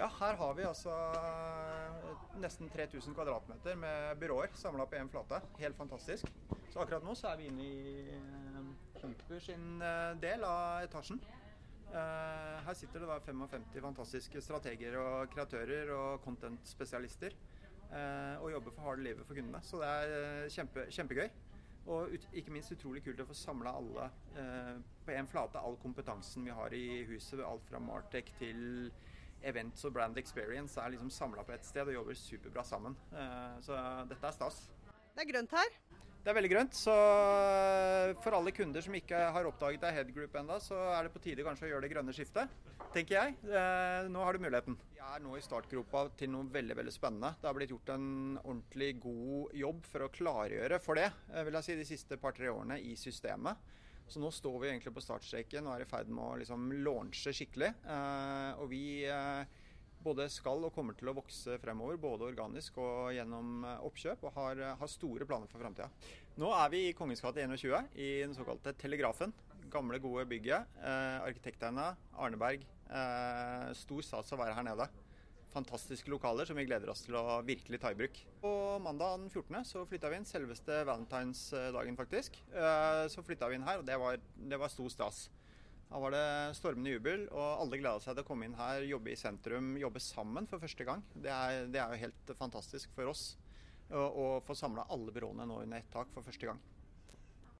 Ja, her har vi altså nesten 3000 kvadratmeter med byråer samla på én flate. Helt fantastisk. Så akkurat nå så er vi inne i Hyper sin del av etasjen. Her sitter det da 55 fantastiske strateger og kreatører og content-spesialister og jobber for harde livet for kundene. Så det er kjempe, kjempegøy. Og ut, ikke minst utrolig kult å få samla alle eh, på én flate, all kompetansen vi har i huset. Alt fra Martech til events og brand experience er liksom samla på ett sted og jobber superbra sammen. Eh, så dette er stas. Det er grønt her. Det er veldig grønt. Så eh, for alle kunder som ikke har oppdaget Ahead Group ennå, så er det på tide kanskje å gjøre det grønne skiftet, tenker jeg. Eh, nå har du muligheten. Vi er nå i startgropa til noe veldig veldig spennende. Det har blitt gjort en ordentlig god jobb for å klargjøre for det, vil jeg si, de siste par-tre årene i systemet. Så nå står vi egentlig på startstreken og er i ferd med å liksom launche skikkelig. Og vi både skal og kommer til å vokse fremover, både organisk og gjennom eh, oppkjøp, og har, eh, har store planer for framtida. Nå er vi i Kongens gate 21, i den såkalte Telegrafen. Gamle, gode bygget. Eh, Arneberg. Eh, stor stas å være her nede. Fantastiske lokaler som vi gleder oss til å virkelig ta i bruk. På mandag den 14. så flytta vi inn, selveste valentinsdagen faktisk. Eh, så flytta vi inn her, og det var, det var stor stas. Da var det stormende jubel, og alle gleda seg til å komme inn her, jobbe i sentrum, jobbe sammen for første gang. Det er, det er jo helt fantastisk for oss å få samla alle byråene nå under ett tak for første gang.